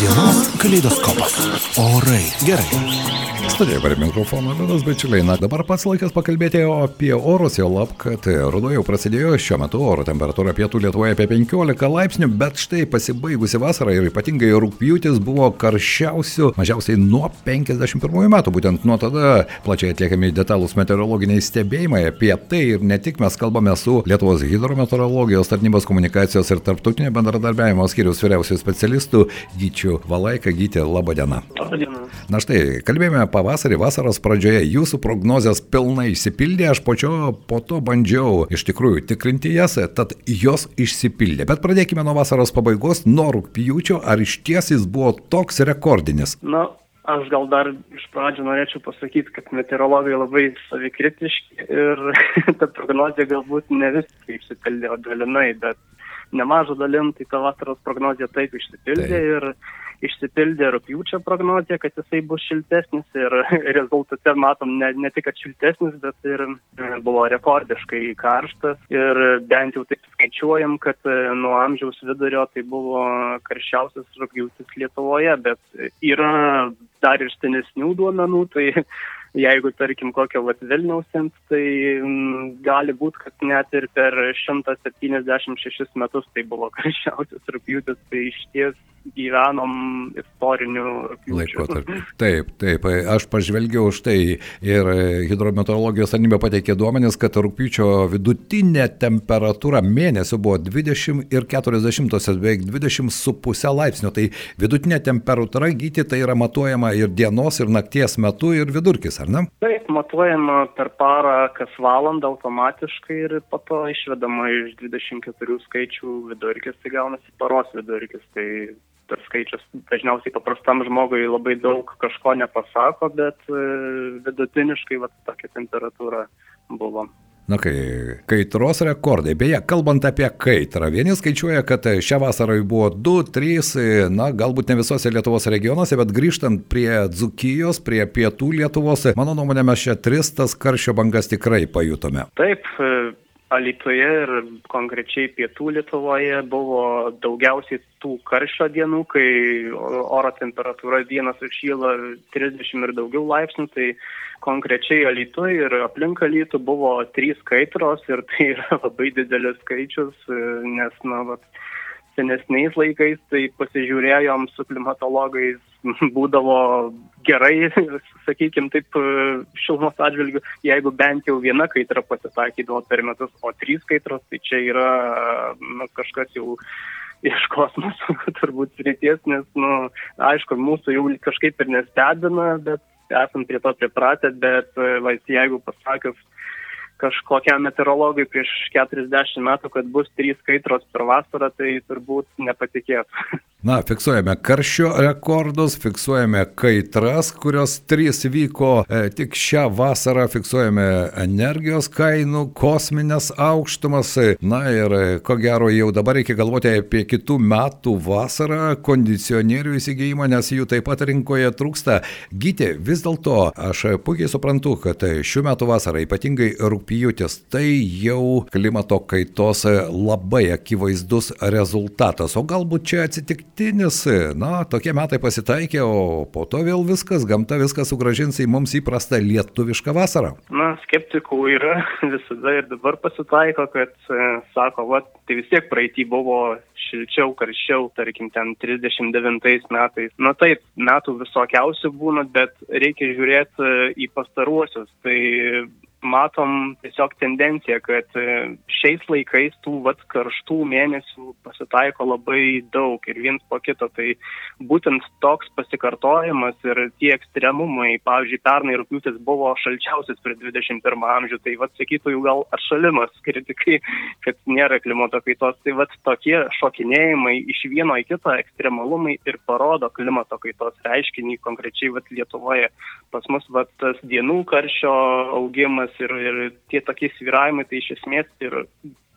Dienos kaleidoskopas. Orai. Gerai. Studijoje prie mikrofono Liudas Bečiuliai. Na, dabar pats laikas pakalbėti apie orus, jau lab, kad ruduo jau prasidėjo, šiuo metu oro temperatūra pietų Lietuvoje apie 15 laipsnių, bet štai pasibaigusi vasara ir ypatingai rūpjūtis buvo karščiausių mažiausiai nuo 51 metų. Būtent nuo tada plačiai atliekami detalūs meteorologiniai stebėjimai. Apie tai ir ne tik mes kalbame su Lietuvos hidrometeorologijos tarnybos komunikacijos ir tarptautinio bendradarbiavimo skiriaus vyriausiųjų specialistų Gyčių Valaika. Gyti, laba diena. Labą dieną. Na štai, kalbėjome pavasarį, vasaros pradžioje, jūsų prognozijas pilnai išsipildė, aš pačio po to bandžiau iš tikrųjų tikrinti jas, tad jos išsipildė. Bet pradėkime nuo vasaros pabaigos, nuo rūpjūčio, ar iš ties jis buvo toks rekordinis? Na, aš gal dar iš pradžių norėčiau pasakyti, kad meteorologai labai savikritiški ir ta prognozija galbūt ne viskai išsipildė, o dalinai, bet nemažą dalim tai ta vasaros prognozija taip išsipildė Taip. ir išsipildė rūpjūčio prognozija, kad jisai bus šiltesnis ir rezultate matom ne, ne tik, kad šiltesnis, bet ir e, buvo rekordiškai karštas ir bent jau taip skaičiuojam, kad e, nuo amžiaus vidurio tai buvo karščiausias rūpjūtis Lietuvoje, bet yra dar ir senesnių duomenų, tai jeigu tarkim kokio vat Vilniaus imt, tai mm, gali būti, kad net ir per 176 metus tai buvo karščiausias rūpjūtis, tai iš ties gyvenom istoriniu. Laikotarpį. Taip, taip, aš pažvelgiau už tai ir hidrometeorologijos tarnybė pateikė duomenis, kad rūpiučio vidutinė temperatūra mėnesio buvo 20 ir 40, beveik 20,5 laipsnio. Tai vidutinė temperatūra gyti tai yra matuojama ir dienos, ir nakties metu, ir vidurkis, ar ne? Taip, matuojama per parą kas valandą automatiškai ir po to išvedama iš 24 skaičių vidurkis, tai gaunasi paros vidurkis. Tai tas skaičius dažniausiai paprastam žmogui labai daug kažko nepasako, bet e, vidutiniškai va, tokia temperatūra buvo. Na kai, kaitros rekordai. Beje, kalbant apie kaitrą, vieni skaičiuoja, kad šią vasarą jų buvo 2, 3, na galbūt ne visose Lietuvos regionuose, bet grįžtant prie Dzukijos, prie pietų Lietuvos, mano nuomonė mes čia tris tas karščio bangas tikrai pajutome. Taip, Alitoje ir konkrečiai pietų Lietuvoje buvo daugiausiai tų karščio dienų, kai oro temperatūra dienas užšyla 30 ir daugiau laipsnių, tai konkrečiai Alitoje ir aplink Alitų buvo trys kaitros ir tai yra labai didelis skaičius, nes, na, vat, senesniais laikais, tai pasižiūrėjom su klimatologais, būdavo gerai, sakykime, taip šilumos atžvilgių, jeigu bent jau viena kaitra pasitakydavo per metus, o trys kaitros, tai čia yra nu, kažkas jau iš kosmoso turbūt srities, nes, nu, aišku, mūsų jau kažkaip ir nestebina, bet esam prie to pripratę, bet, va, jeigu pasakius, kažkokiam meteorologui prieš 40 metų, kad bus trys kaitros per vasarą, tai turbūt nepatikėtų. Na, fiksuojame karščio rekordus, fiksuojame kaitras, kurios trys vyko e, tik šią vasarą, fiksuojame energijos kainų, kosminės aukštumas. Na ir e, ko gero jau dabar reikia galvoti apie kitų metų vasarą, kondicionierių įsigijimą, nes jų taip pat rinkoje trūksta. Gyti, vis dėlto aš puikiai suprantu, kad šių metų vasara, ypatingai rūpjūtis, tai jau klimato kaitos labai akivaizdus rezultatas. O galbūt čia atsitikti atsitiktinis, na, tokie metai pasitaikė, o po to vėl viskas, gamta viską sugražins į mums įprastą lietuvišką vasarą. Na, skeptikų yra visada ir dabar pasitaiko, kad e, sako, va, tai vis tiek praeitį buvo šilčiau, karščiau, tarkim, ten 39 metais. Na taip, metų visokiausių būna, bet reikia žiūrėti e, į pastaruosius. Tai matom tiesiog tendenciją, kad e, šiais laikais tų vat karštų mėnesių pasitaiko labai daug ir viens po kito. Tai būtent toks pasikartojimas ir tie ekstremumai, pavyzdžiui, pernai rūpiutis buvo šalčiausias prie 21 amžių, tai vad sakytų gal atšalimas, kritikai, kad nėra klimato kaitos. Tai vad tokie šokinėjimai iš vieno į kitą ekstremalumai ir parodo klimato kaitos reiškinį konkrečiai vad Lietuvoje. Pas mus vad tas dienų karščio augimas ir, ir tie tokie sviravimai, tai iš esmės ir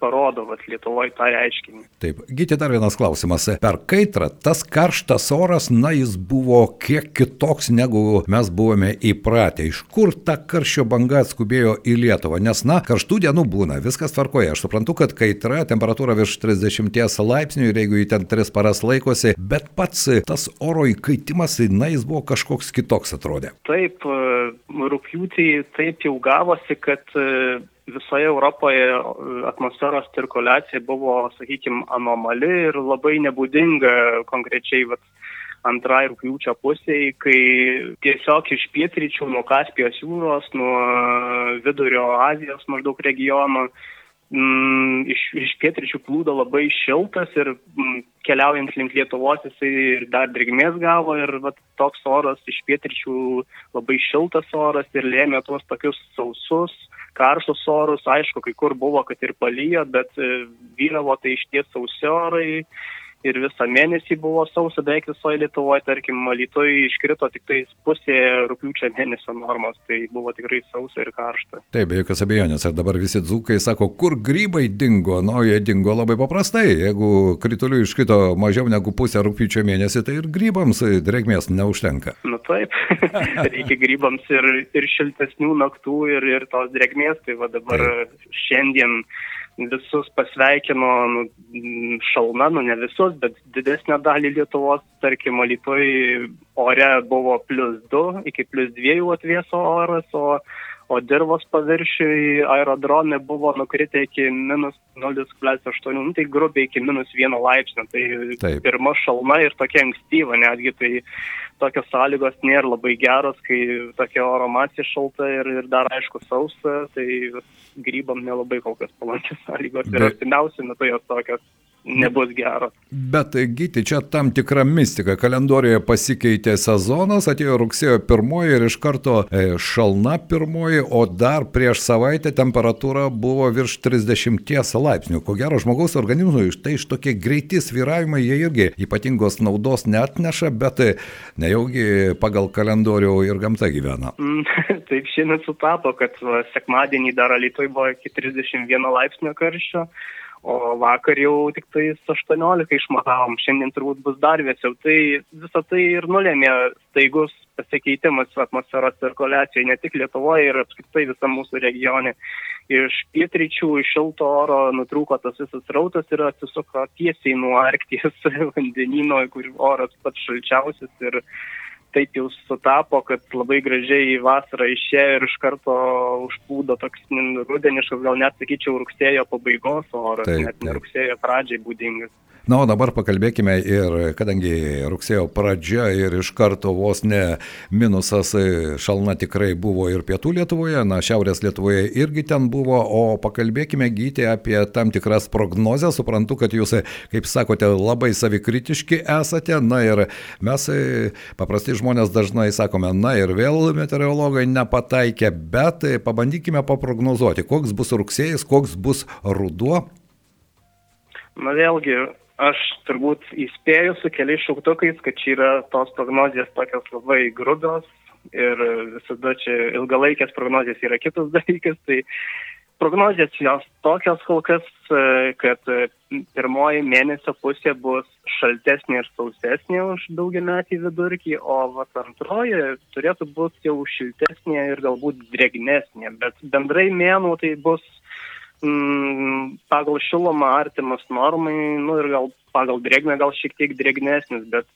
parodo, vat, Lietuvoje tą reiškinį. Taip, gyti dar vienas klausimas. Per kaitrą tas karštas oras, na, jis buvo kiek kitoks negu mes buvome įpratę. Iš kur ta karščio banga atskubėjo į Lietuvą? Nes, na, karštų dienų būna, viskas tvarkoja. Aš suprantu, kad kaitra, temperatūra virš 30 laipsnių ir jeigu jį ten 3 paras laikosi, bet pats tas oro įkaitimas, na, jis buvo kažkoks kitoks atrodė. Taip, rūpjūtį taip jau gavosi, kad visoje Europoje atmosferos cirkuliacija buvo, sakykime, anomali ir labai nebūdinga konkrečiai vat, antrai rūpjūčio pusėje, kai tiesiog iš pietryčių nuo Kaspijos jūros, nuo vidurio Azijos maždaug regiono mm, iš, iš pietryčių plūdo labai šiltas ir mm, keliaujant link Lietuvos jisai ir dar drėgmės gavo ir vat, toks oras iš pietryčių labai šiltas oras ir lėmė tuos tokius sausus, karštus orus. Aišku, kai kur buvo, kad ir palyjo, bet e, vyravo tai iš ties sausi orai ir visą mėnesį buvo sausa beveik visoje Lietuvoje, tarkim, Lietuvoje iškrito tik tai pusė rūpiučio mėnesio normos, tai buvo tikrai sausa ir karšta. Taip, be jokios abejonės, ir dabar visi dzūkai sako, kur grybai dingo, nu, jie dingo labai paprastai, jeigu kritulių iškrito mažiau negu pusę rūpiučio mėnesį, tai ir grybams drėgmės neužtenka. Na taip, reikia grybams ir, ir šiltesnių naktų ir, ir tos drėgmės, tai va dabar taip. šiandien visus pasveikino nu, šalna, nu ne visus, bet didesnę dalį Lietuvos, tarkim, Alitoj ore buvo plus 2 iki plus 2 atvėso oras, o, o dirvos paviršiui aerodrome buvo nukritę iki minus 0,8, nu, tai grubiai iki minus 1 laipsnio. Tai Taip. pirma šalna ir tokia ankstyva, netgi tai tokios sąlygos nėra labai geros, kai tokia oro masė šalta ir, ir dar aišku sausa, tai grybam nelabai kol kas palankios sąlygos ir artimiausiu metu jos tokios nebus geros. Bet gyti, čia tam tikra mistika. Kalendorijoje pasikeitė sezonas, atėjo rugsėjo pirmoji ir iš karto e, šalna pirmoji, o dar prieš savaitę temperatūra buvo virš 30 laipsnių. Ko gero, žmogaus organizmui štai iš tokie greiti sviravimai jie irgi ypatingos naudos net neša, bet nejaugi pagal kalendorių ir gamta gyvena. Mm, taip šiandien sutapo, kad sekmadienį dar Lietuvoje buvo iki 31 laipsnio karščio o vakar jau tik tais 18 išmatavom, šiandien turbūt bus dar vėsiau. Tai visą tai ir nulėmė staigus pasikeitimas atmosferos cirkuliacijai, ne tik Lietuvoje ir apskritai visam mūsų regione. Iš pietryčių, iš šilto oro nutrūko tas visas rautas ir atsisuko tiesiai nuo Arkties vandenino, kur oras pats šalčiausias ir taip jau sutapo, kad labai gražiai vasara išėjo ir iš karto užplūdo toks rudeniškas, gal net sakyčiau, rugsėjo pabaigos oras, taip, net ne rugsėjo pradžiai būdingas. Na, o dabar pakalbėkime ir, kadangi rugsėjo pradžia ir iš karto vos ne minusas šalna tikrai buvo ir pietų Lietuvoje, na, šiaurės Lietuvoje irgi ten buvo, o pakalbėkime gyti apie tam tikras prognozes. Suprantu, kad jūs, kaip sakote, labai savikritiški esate, na ir mes paprasti žmonės dažnai sakome, na ir vėl meteorologai nepataikė, bet pabandykime paprognozuoti, koks bus rugsėjas, koks bus ruduo. Na vėlgi, Aš turbūt įspėju su keliais šauktukais, kad čia yra tos prognozijas tokios labai grubios ir visada čia ilgalaikės prognozijas yra kitas dalykas. Tai prognozijas jos tokios kol kas, kad pirmoji mėnesio pusė bus šaltesnė ir sausesnė už daugia metį vidurkį, o vas antroji turėtų būti jau šiltesnė ir galbūt drėgnesnė, bet bendrai mėnų tai bus mm, pagal šilumą artimas normai, nu ir gal pagal drėgmę gal šiek tiek drėgnesnis, bet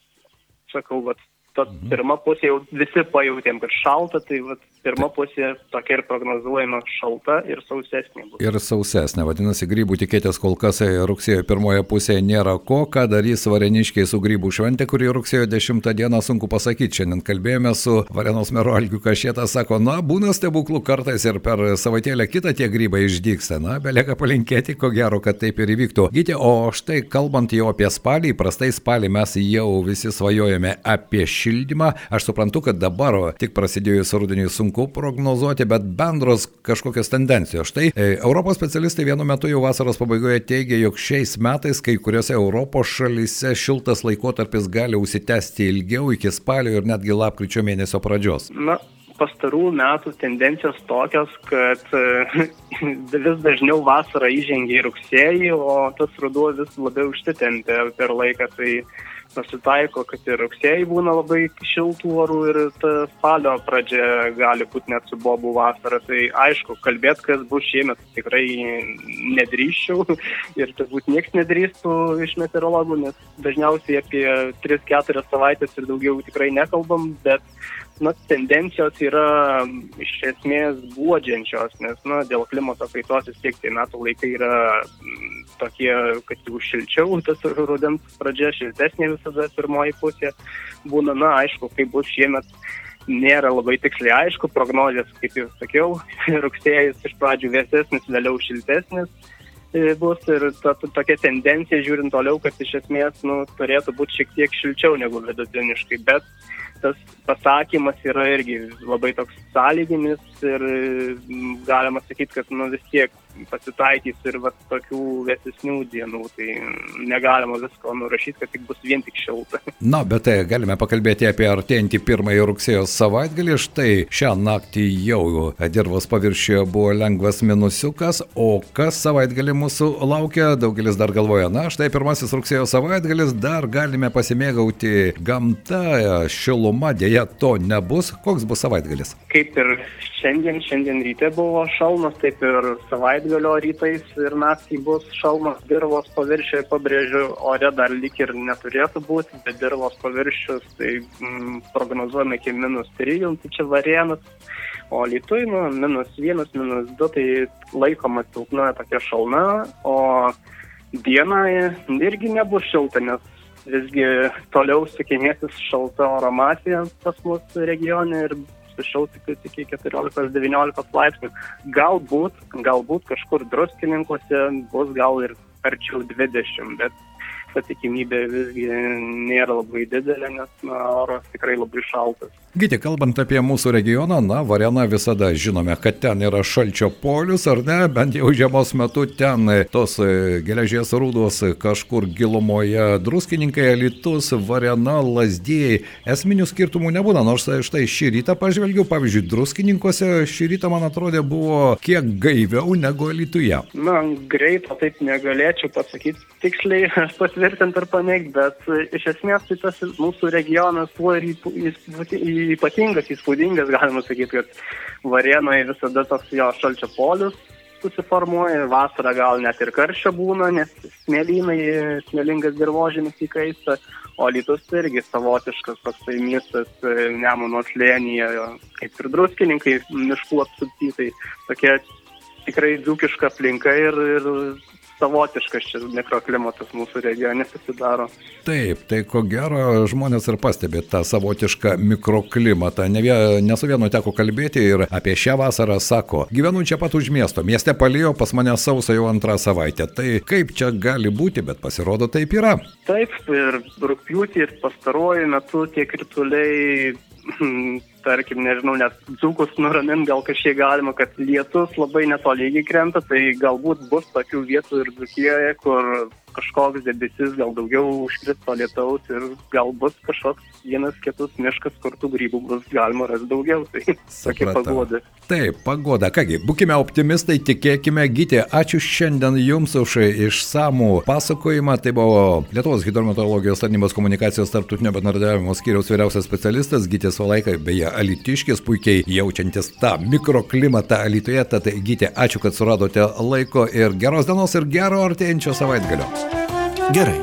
sakau, vat, mhm. pirma pusė jau visi pajutėm, kad šalta, tai vat, pirma pusė tokia ir prognozuojama šalta ir sausesnė. Bus. Ir sausesnė, vadinasi, grybų tikėtis kol kas rugsėjo pirmoje pusėje nėra ko, ką darys vareniškiai su grybų šventė, kuri rugsėjo 10 dieną sunku pasakyti. Šiandien kalbėjome su Varenos meru Algiu Kašėtas, sako, na, būna stebuklų kartais ir per savaitėlę kitą tie grybai išdyksta. Na, belieka palinkėti, ko gero, kad taip ir įvyktų. Gyti, o štai kalbant jau apie spalį, prastai spalį mes jau visi svajojame apie šildymą. Aš suprantu, kad dabar tik prasidėjus rudeniui sunku prognozuoti, bet bendros kažkokios tendencijos. Štai e, Europos specialistai vienu metu jau vasaros pabaigoje teigia, jog šiais metais kai kuriuose Europos šalyse šiltas laikotarpis gali užsitęsti ilgiau iki spalio ir netgi lapkričio mėnesio pradžios. Na, pastarų metų tendencijos tokios, kad vis dažniau vasara įžengia į rugsėjį, o tas ruduo vis labiau užsitempia per laiką. Tai pasitaiko, kad ir rugsėjai būna labai šiltų orų ir ta spalio pradžia gali būti net su bobų vasara. Tai aišku, kalbėt, kas bus šiemet, tikrai nedrįščiau ir turbūt niekas nedrįstų iš meteorologų, nes dažniausiai apie 3-4 savaitės ir daugiau tikrai nekalbam, bet na, tendencijos yra iš esmės guodžiančios, nes na, dėl klimato kaitos vis tiek tie metų laikai yra tokie, kad jau šilčiau, tas rudens pradžia šiltesnė visada pirmoji pusė būna, na, aišku, kaip bus šiemet. Nėra labai tiksliai aišku, prognozijas, kaip jau sakiau, rugsėjas iš pradžių vėsesnis, vėliau šiltesnis e, bus ir ta, ta, tokia tendencija žiūrint toliau, kad iš esmės nu, turėtų būti šiek tiek šilčiau negu vidutiniškai, bet tas pasakymas yra irgi labai toks sąlyginis ir galima sakyti, kad nu, vis tiek pasitaikys ir va, tokių vėsesnių dienų, tai negalima visko nurašyti, kad tik bus vien tik šilta. Na, bet tai galime pakalbėti apie artėjantį pirmąjį rugsėjo savaitgalį. Štai šią naktį jau dirbos paviršiuje buvo lengvas minusiukas, o kas savaitgalį mūsų laukia, daugelis dar galvoja, na, štai pirmasis rugsėjo savaitgalis, dar galime pasimėgauti gamta, šiluma, dėja to nebus. Koks bus savaitgalis? Kaip ir šiandien, šiandien ryte buvo šalmas, taip ir savaitgalio rytais ir naktį bus šalmas dirvos paviršiuje, pabrėžiu, ore dar lik ir neturėtų būti, bet dirvos paviršius tai mm, prognozuojame iki minus 3, tai čia varienas, o lytui, nu, minus 1, minus 2, tai laikoma silpna tokia šalna, o dieną irgi nebus šilta, nes visgi toliau sukinėsis šalta oro masė pas mus regione ir sušils iki 14-19 laipsnių. Galbūt, galbūt kažkur druskininkuose bus gal ir arčiau 20, bet ta tikimybė visgi nėra labai didelė, nes na, oras tikrai labai šaltas. Gyti, kalbant apie mūsų regioną, na, Varena visada žinome, kad ten yra šalčio polius, ar ne, bent jau žiemos metu ten tos e, geležies rūdos kažkur gilumoje, druskininkai, elitus, Varena, lasdėjai, esminių skirtumų nebūna, nors štai šį rytą pažvelgiau, pavyzdžiui, druskininkose šį rytą, man atrodė, buvo kiek gaiviau negu elituje. Na, greito taip negalėčiau pasakyti tiksliai, patvirtinti ar paneigti, bet e, iš esmės tai tas mūsų regionas tuo ir ypatingas, įspūdingas, galima sakyti, kad Varėnoje visada toks jo šalčio polius susiformuoja, vasarą gal net ir karščio būna, nes smėlynai, smėlingas dirbožėmis įkaista, o lytus irgi savotiškas toksai miestas e, Nemuno slėnyje, kaip ir druskininkai miškų apsupty, tai tokia tikrai dzūkiška aplinka ir, ir savotiškas šis mikroklimatas mūsų regione susidaro. Taip, tai ko gero žmonės ir pastebi tą savotišką mikroklimatą. Ne, ne su vienu teko kalbėti ir apie šią vasarą sako, gyvenu čia pat už miesto, mieste palijo pas mane sausą jau antrą savaitę. Tai kaip čia gali būti, bet pasirodo taip yra. Taip, ir rūpjūtį ir pastaruoju metu tie krituliai tarkim, nežinau, net dzūkus nuramint gal kažkiek galima, kad lietus labai netolygiai krenta, tai galbūt bus tokių vietų ir Dzukijoje, kur kažkoks debesis gal daugiau užkris to lietaus ir gal bus kažkoks vienas kitus miškas, kur tų grybų bus galima rasti daugiau. Tai tokia pagoda. Taip, pagoda. Kągi, būkime optimistai, tikėkime, gyti. Ačiū šiandien Jums už išsamų pasakojimą. Tai buvo Lietuvos hidrometeorologijos tarnybos komunikacijos tarptautinio bendradarbiavimo skyriaus vyriausias specialistas Gytis Valaikai, beje, Alitiškis, puikiai jaučiantis tą mikroklimatą Alitoje. Tad gyti, ačiū, kad suradote laiko ir geros dienos ir gero artėjančio savaitgalio. Gerai,